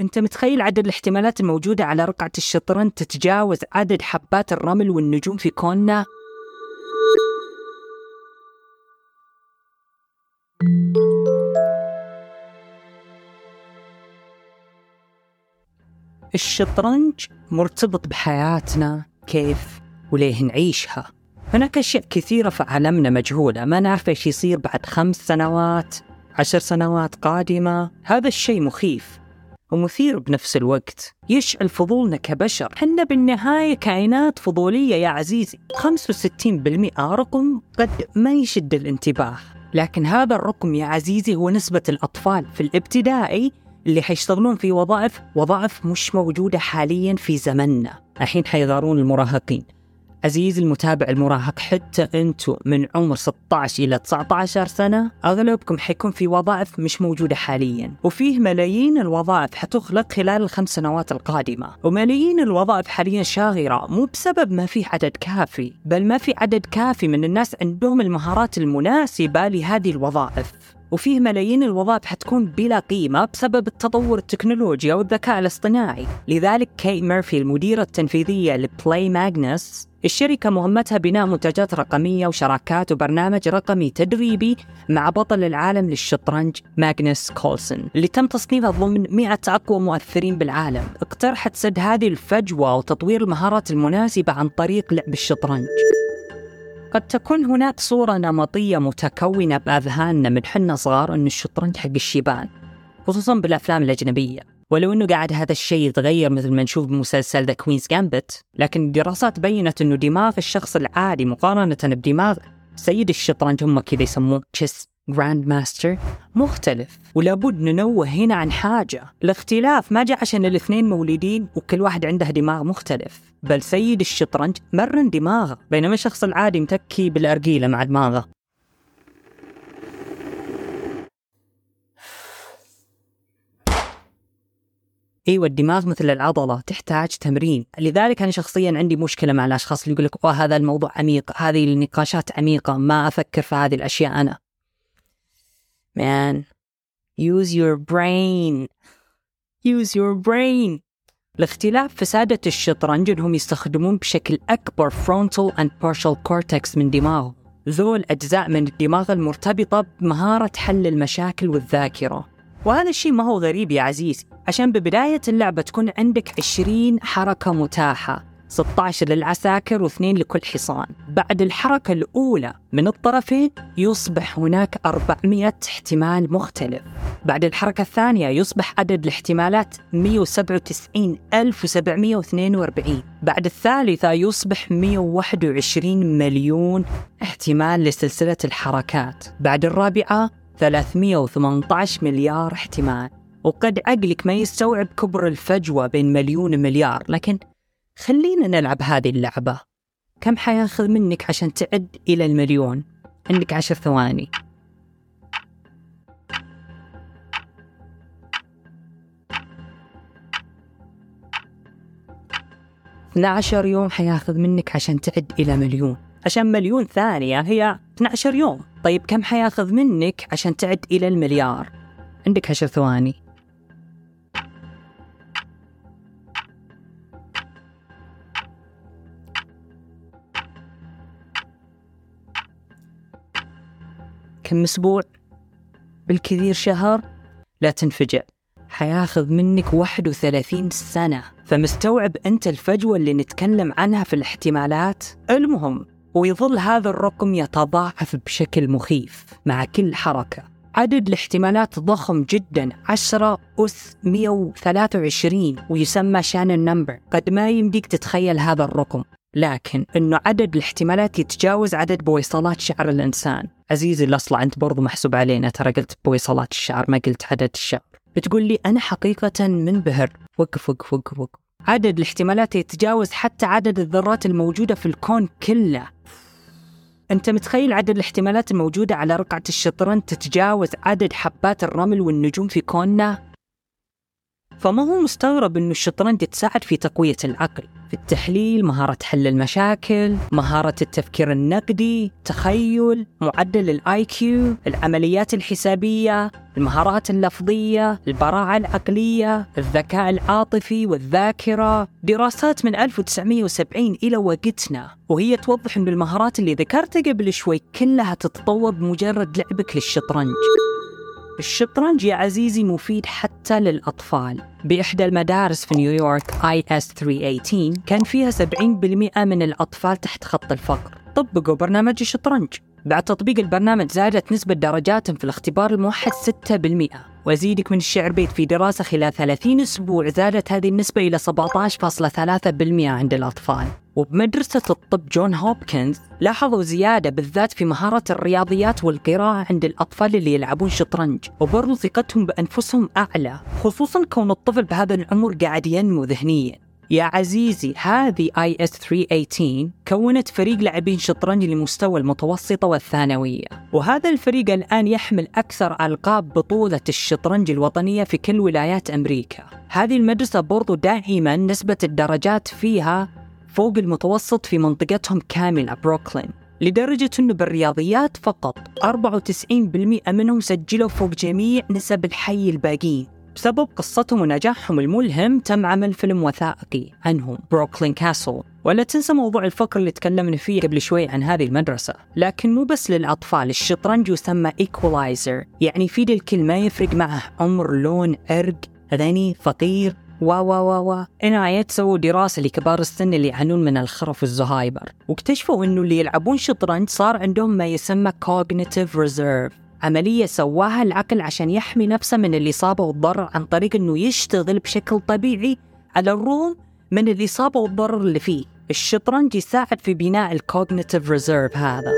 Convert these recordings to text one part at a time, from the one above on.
أنت متخيل عدد الاحتمالات الموجودة على رقعة الشطرنج تتجاوز عدد حبات الرمل والنجوم في كوننا؟ الشطرنج مرتبط بحياتنا كيف وليه نعيشها. هناك أشياء كثيرة في عالمنا مجهولة ما نعرف إيش يصير بعد خمس سنوات عشر سنوات قادمة. هذا الشيء مخيف. ومثير بنفس الوقت. يشعل فضولنا كبشر. حنا بالنهاية كائنات فضولية يا عزيزي. 65% رقم قد ما يشد الانتباه. لكن هذا الرقم يا عزيزي هو نسبة الأطفال في الابتدائي اللي حيشتغلون في وظائف وظائف مش موجودة حاليا في زمننا. الحين حيغارون المراهقين. عزيزي المتابع المراهق حتى أنتم من عمر 16 إلى 19 سنة أغلبكم حيكون في وظائف مش موجودة حاليا وفيه ملايين الوظائف حتخلق خلال الخمس سنوات القادمة وملايين الوظائف حاليا شاغرة مو بسبب ما في عدد كافي بل ما في عدد كافي من الناس عندهم المهارات المناسبة لهذه الوظائف. وفيه ملايين الوظائف حتكون بلا قيمة بسبب التطور التكنولوجي أو الذكاء الاصطناعي. لذلك كيت ميرفي المديرة التنفيذية ل Play Magnus الشركة مهمتها بناء منتجات رقمية وشراكات وبرنامج رقمي تدريبي مع بطل العالم للشطرنج ماغنس كارلسون. اللي تم تصنيفه ضمن 100 أقوى مؤثرين بالعالم. اقترحت سد هذه الفجوة وتطوير المهارات المناسبة عن طريق لعب الشطرنج. قد تكون هناك صورة نمطية متكونة بأذهاننا من حنا صغار أن الشطرنج حق الشيبان خصوصا بالأفلام الأجنبية. ولو أنه قاعد هذا الشيء يتغير مثل ما نشوف بمسلسل The Queen's Gambit لكن الدراسات بينت أنه دماغ الشخص العادي مقارنة بدماغ سيد الشطرنج هم كذا يسموه chess grandmaster مختلف. ولابد ننوه هنا عن حاجة. الاختلاف ما جاء عشان الاثنين مولودين وكل واحد عنده دماغ مختلف. بل سيد الشطرنج مرن دماغه بينما الشخص العادي متكي بالأرجيلة مع دماغه. إيوه الدماغ مثل العضلة تحتاج تمرين، لذلك أنا شخصيا عندي مشكلة مع الأشخاص اللي يقول لك هذا الموضوع عميق، هذه النقاشات عميقة، ما أفكر في هذه الأشياء أنا. Man, use your brain. Use your brain. الاختلاف في سادة الشطرنج إنهم يستخدمون بشكل أكبر frontal and partial cortex من دماغهم. ذول أجزاء من الدماغ المرتبطة بمهارة حل المشاكل والذاكرة. وهذا الشيء ما هو غريب يا عزيزي عشان ببداية اللعبة تكون عندك 20 حركة متاحة 16 للعساكر واثنين لكل حصان. بعد الحركة الأولى من الطرفين يصبح هناك 400 احتمال مختلف. بعد الحركة الثانية يصبح عدد الاحتمالات 177742 بعد الثالثة يصبح 121 مليون احتمال لسلسلة الحركات. بعد الرابعة 318 مليار احتمال. وقد عقلك ما يستوعب كبر الفجوة بين مليون ومليار لكن خلينا نلعب هذه اللعبة. كم حياخذ منك عشان تعد إلى المليون؟ عندك عشر ثواني. عشر يوم حياخذ منك عشان تعد إلى مليون. عشان مليون ثانية هي 12 يوم. طيب كم حياخذ منك عشان تعد إلى المليار؟ عندك عشر ثواني. كم أسبوع بالكثير شهر لا تنفجع. حياخذ منك 31 سنة. فمستوعب أنت الفجوة اللي نتكلم عنها في الاحتمالات؟ المهم ويظل هذا الرقم يتضاعف بشكل مخيف مع كل حركة. عدد الاحتمالات ضخم جدا 10 أس 123 ويسمى شانن نمبر قد ما يمديك تتخيل هذا الرقم. لكن إنه عدد الاحتمالات يتجاوز عدد بويصلات شعر الإنسان. عزيزي الاصلع أنت برضو محسوب علينا. ترى قلت بويصلات الشعر ما قلت عدد الشعر. بتقول لي أنا حقيقة منبهر وقف وقف وقف وقف عدد الاحتمالات يتجاوز حتى عدد الذرات الموجودة في الكون كله. أنت متخيل عدد الاحتمالات الموجودة على رقعة الشطرنج تتجاوز عدد حبات الرمل والنجوم في كوننا؟ فما هو مستغرب أنه الشطرنج تساعد في تقوية العقل في التحليل مهارة حل المشاكل مهارة التفكير النقدي تخيل معدل ال IQ العمليات الحسابية المهارات اللفظية البراعة العقلية الذكاء العاطفي والذاكرة. دراسات من 1970 إلى وقتنا وهي توضح أن المهارات اللي ذكرتها قبل شوي كلها تتطور بمجرد لعبك للشطرنج. الشطرنج يا عزيزي مفيد حتى للأطفال. بإحدى المدارس في نيويورك IS 318 كان فيها 70% من الأطفال تحت خط الفقر. طبقوا برنامج الشطرنج. بعد تطبيق البرنامج زادت نسبة درجاتهم في الاختبار الموحد 6% وأزيدك من الشعر بيت في دراسة خلال 30 أسبوع زادت هذه النسبة إلى 17.3% عند الأطفال. وبمدرسة الطب جون هوبكنز لاحظوا زيادة بالذات في مهارة الرياضيات والقراءة عند الأطفال اللي يلعبون شطرنج وبرضو ثقتهم بأنفسهم أعلى خصوصا كون الطفل بهذا العمر قاعد ينمو ذهنيا. يا عزيزي هذه I.S. 318 كونت فريق لاعبين شطرنج لمستوى المتوسطة والثانوية. وهذا الفريق الآن يحمل أكثر ألقاب بطولة الشطرنج الوطنية في كل ولايات أمريكا. هذه المدرسة برضو دائما نسبة الدرجات فيها فوق المتوسط في منطقتهم كاملة بروكلين. لدرجة أنه بالرياضيات فقط 94% منهم سجلوا فوق جميع نسب الحي الباقيين. بسبب قصتهم ونجاحهم الملهم تم عمل فيلم وثائقي عنهم Brooklyn Castle ولا تنسى موضوع الفقر اللي تكلمنا فيه قبل شوي عن هذه المدرسة. لكن مو بس للأطفال الشطرنج يسمى equalizer يعني يفيد الكل ما يفرق معه عمر لون عرق غني فقير و و و و. NIH سووا دراسة لكبار السن اللي يعانون من الخرف والزهايمر واكتشفوا إنه اللي يلعبون شطرنج صار عندهم ما يسمى cognitive reserve. عملية سواها العقل عشان يحمي نفسه من الإصابة والضرر عن طريق أنه يشتغل بشكل طبيعي على الرغم من الإصابة والضرر اللي فيه الشطرنج يساعد في بناء ال cognitive reserve هذا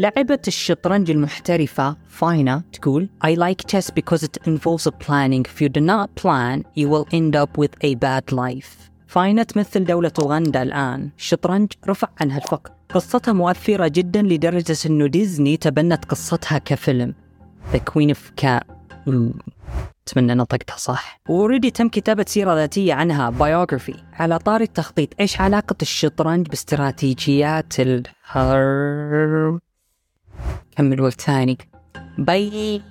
لعبة الشطرنج المحترفة فاينا تقول I like chess because it involves a planning. If you do not plan, you will end up with a bad life. فاينا تمثل دولة أوغندا الآن. الشطرنج رفع عنها الفقر قصتها مؤثرة جدا لدرجة أنه ديزني تبنت قصتها كفيلم. The Queen of Katwe أتمنى نطقتها صح. و already تم كتابة سيرة ذاتية عنها biography على طاري التخطيط إيش علاقة الشطرنج باستراتيجيات الحرب كمل وقت ثاني. bye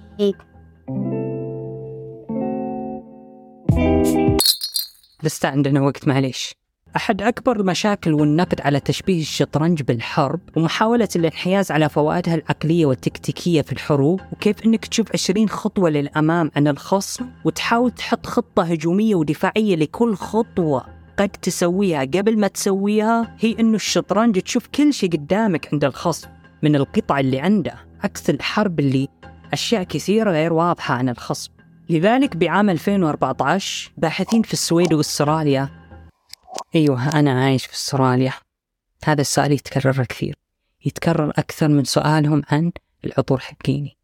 لسه عندنا وقت معليش. أحد أكبر المشاكل والنقد على تشبيه الشطرنج بالحرب ومحاولة الانحياز على فوائدها العقلية والتكتيكية في الحروب وكيف أنك تشوف 20 خطوة للأمام عن الخصم وتحاول تحط خطة هجومية ودفاعية لكل خطوة قد تسويها. قبل ما تسويها هي أنه الشطرنج تشوف كل شيء قدامك عند الخصم من القطع اللي عنده عكس الحرب اللي أشياء كثيرة غير واضحة عن الخصم. لذلك بعام 2014 باحثين في السويد وأستراليا. أيوه أنا عايش في أستراليا. هذا السؤال يتكرر كثير. يتكرر أكثر من سؤالهم عن العطور حقيني.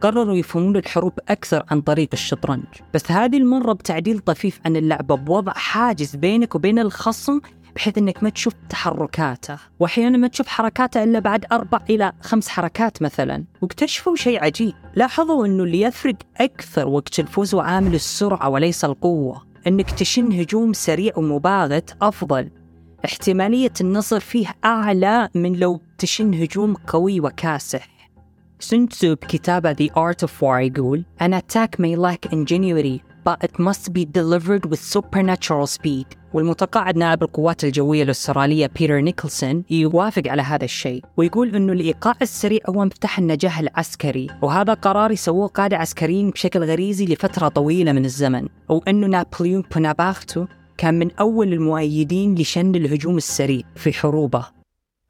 قرروا يفهمون الحروب أكثر عن طريق الشطرنج. بس هذه المرة بتعديل طفيف عن اللعبة بوضع حاجز بينك وبين الخصم بحيث إنك ما تشوف تحركاته. واحيانا ما تشوف حركاته إلا بعد أربع إلى خمس حركات مثلا. واكتشفوا شيء عجيب. لاحظوا إنه اللي يفرق أكثر وقت الفوز عامل السرعة وليس القوة إنك تشن هجوم سريع ومباغت أفضل. احتمالية النصر فيه أعلى من لو تشن هجوم قوي وكاسح. سنتسو بكتابه The Art of War يقول An attack may lack ingenuity but it must be delivered with supernatural speed. والمتقاعد نائب القوات الجوية الأسترالية بيتر نيكلسون يوافق على هذا الشيء ويقول أنه الإيقاع السريع هو مفتاح النجاح العسكري وهذا قرار يسووه قادة عسكريين بشكل غريزي لفترة طويلة من الزمن وأنه نابليون بونابارتو كان من أول المؤيدين لشن الهجوم السريع في حروبه.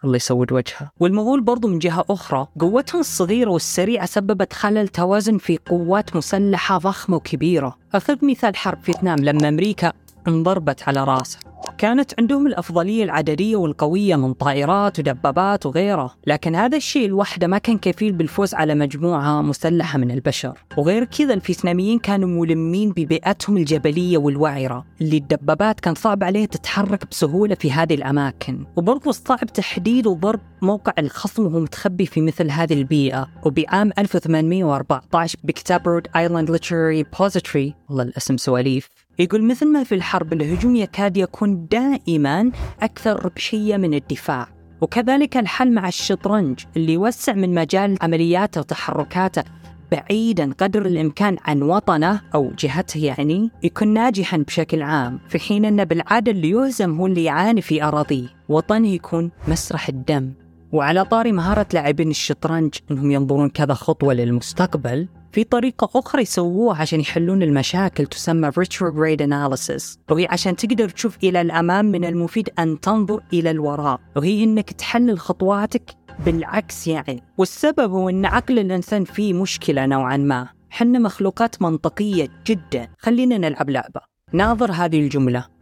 الله يسود وجهه. والمغول برضو من جهة أخرى قوتهم الصغيرة والسريعة سببت خلل توازن في قوات مسلحة ضخمة وكبيرة. أخذ مثال حرب فيتنام لما أمريكا انضربت على راسه. كانت عندهم الأفضلية العددية والقوية من طائرات ودبابات وغيره لكن هذا الشيء لوحده ما كان كفيل بالفوز على مجموعة مسلحة من البشر. وغير كذا الفيتناميين كانوا ملمين ببيئتهم الجبلية والوعرة اللي الدبابات كان صعب عليها تتحرك بسهولة في هذه الأماكن. وبرضو صعب تحديد وضرب موقع الخصم وهو متخبي في مثل هذه البيئة. وبعام 1814 بكتاب Rhode Island Literary Repository والله الاسم سواليف. يقول مثل ما في الحرب الهجوم يكاد يكون دائما أكثر ربحية من الدفاع وكذلك الحل مع الشطرنج اللي يوسع من مجال عملياته وتحركاته بعيدا قدر الإمكان عن وطنه أو جهته يعني يكون ناجحا بشكل عام في حين أن بالعادة اللي يهزم هو اللي يعاني في أراضيه وطنه يكون مسرح الدم. وعلى طاري مهارة لاعبين الشطرنج إنهم ينظرون كذا خطوة للمستقبل في طريقة أخرى يسووها عشان يحلون المشاكل تسمى retrograde analysis. وهي عشان تقدر تشوف إلى الأمام من المفيد أن تنظر إلى الوراء. وهي إنك تحلل خطواتك بالعكس يعني. والسبب هو أن عقل الإنسان فيه مشكلة نوعا ما. حنا مخلوقات منطقية جدا. خلينا نلعب لعبة. ناظر هذه الجملة.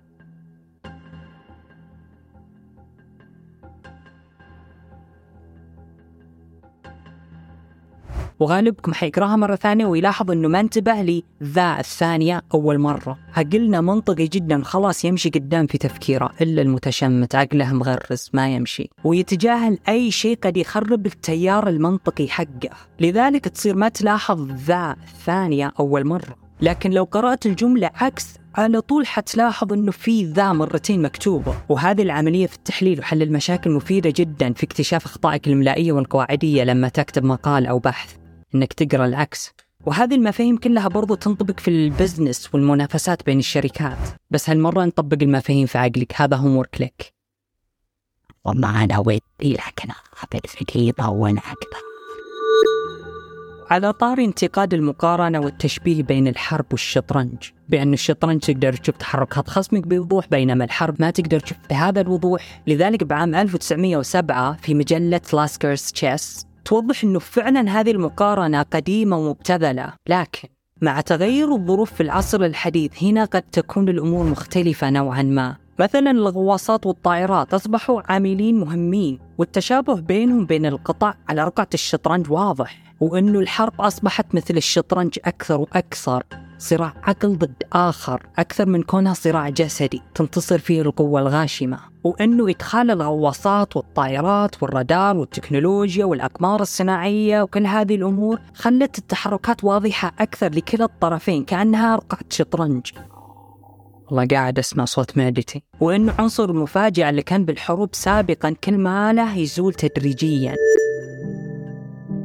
وغالبكم حيقراها مرة ثانية ويلاحظ إنه ما انتبه لـ إذا الثانية أول مرة. عقلنا منطقي جدا خلاص يمشي قدام في تفكيره إلا المتشمت عقله مغرس ما يمشي. ويتجاهل أي شيء قد يخرب التيار المنطقي حقه. لذلك تصير ما تلاحظ ذا الثانية أول مرة. لكن لو قرأت الجملة عكس على طول حتلاحظ إنه في ذا مرتين مكتوبة. وهذه العملية في التحليل وحل المشاكل مفيدة جدا في اكتشاف أخطائك الاملائيه والقواعدية لما تكتب مقال أو بحث. إنك تقرأ العكس. وهذه المفاهيم كلها برضو تنطبق في ال business والمنافسات بين الشركات. بس هالمرة نطبق المفاهيم في عقلك. هذا homework لك. والله أنا ودي لكن طول أكثر. على طاري انتقاد المقارنة والتشبيه بين الحرب والشطرنج بأن الشطرنج تقدر تشوف تحركات خصمك بوضوح بينما الحرب ما تقدر تشوف بهذا الوضوح. لذلك بعام 1907 في مجلة Lasker's Chess توضح أنه فعلا هذه المقارنة قديمة ومبتذلة. لكن مع تغير الظروف في العصر الحديث هنا قد تكون الأمور مختلفة نوعا ما. مثلا الغواصات والطائرات أصبحوا عاملين مهمين والتشابه بينهم بين القطع على رقعة الشطرنج واضح وأنه الحرب أصبحت مثل الشطرنج أكثر وأكثر. صراع عقل ضد آخر أكثر من كونها صراع جسدي تنتصر فيه القوة الغاشمة. وأنه إدخال الغواصات والطائرات والرادار والتكنولوجيا والأقمار الصناعية وكل هذه الأمور خلت التحركات واضحة أكثر لكلا الطرفين كأنها رقعة شطرنج. والله قاعد أسمع صوت معدتي وانه عنصر المفاجأة اللي كان بالحروب سابقا كل ما له يزول تدريجيا.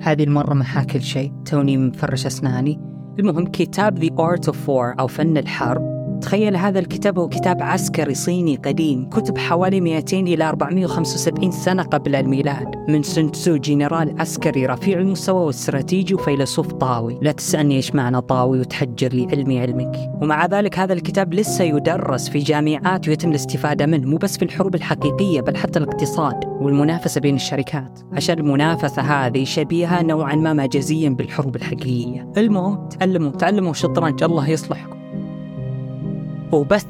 هذه المرة ما حاكل شيء توني مفرش أسناني. المهم كتاب The Art of War أو فن الحرب. تخيل هذا الكتاب هو كتاب عسكري صيني قديم كتب حوالي 200 إلى 475 سنة قبل الميلاد من سون تسو جنرال عسكري رفيع المستوى واستراتيجي وفيلسوف طاوي. لا تسألني إيش معنى طاوي وتحجر لي علمي علمك. ومع ذلك هذا الكتاب لسه يدرس في جامعات ويتم الاستفادة منه مو بس في الحروب الحقيقية بل حتى الاقتصاد والمنافسة بين الشركات. عشان المنافسة هذه شبيهة نوعا ما مجازيا بالحروب الحقيقية. المهم تعلموا تعلموا شطرنج الله يصلحكم. وبس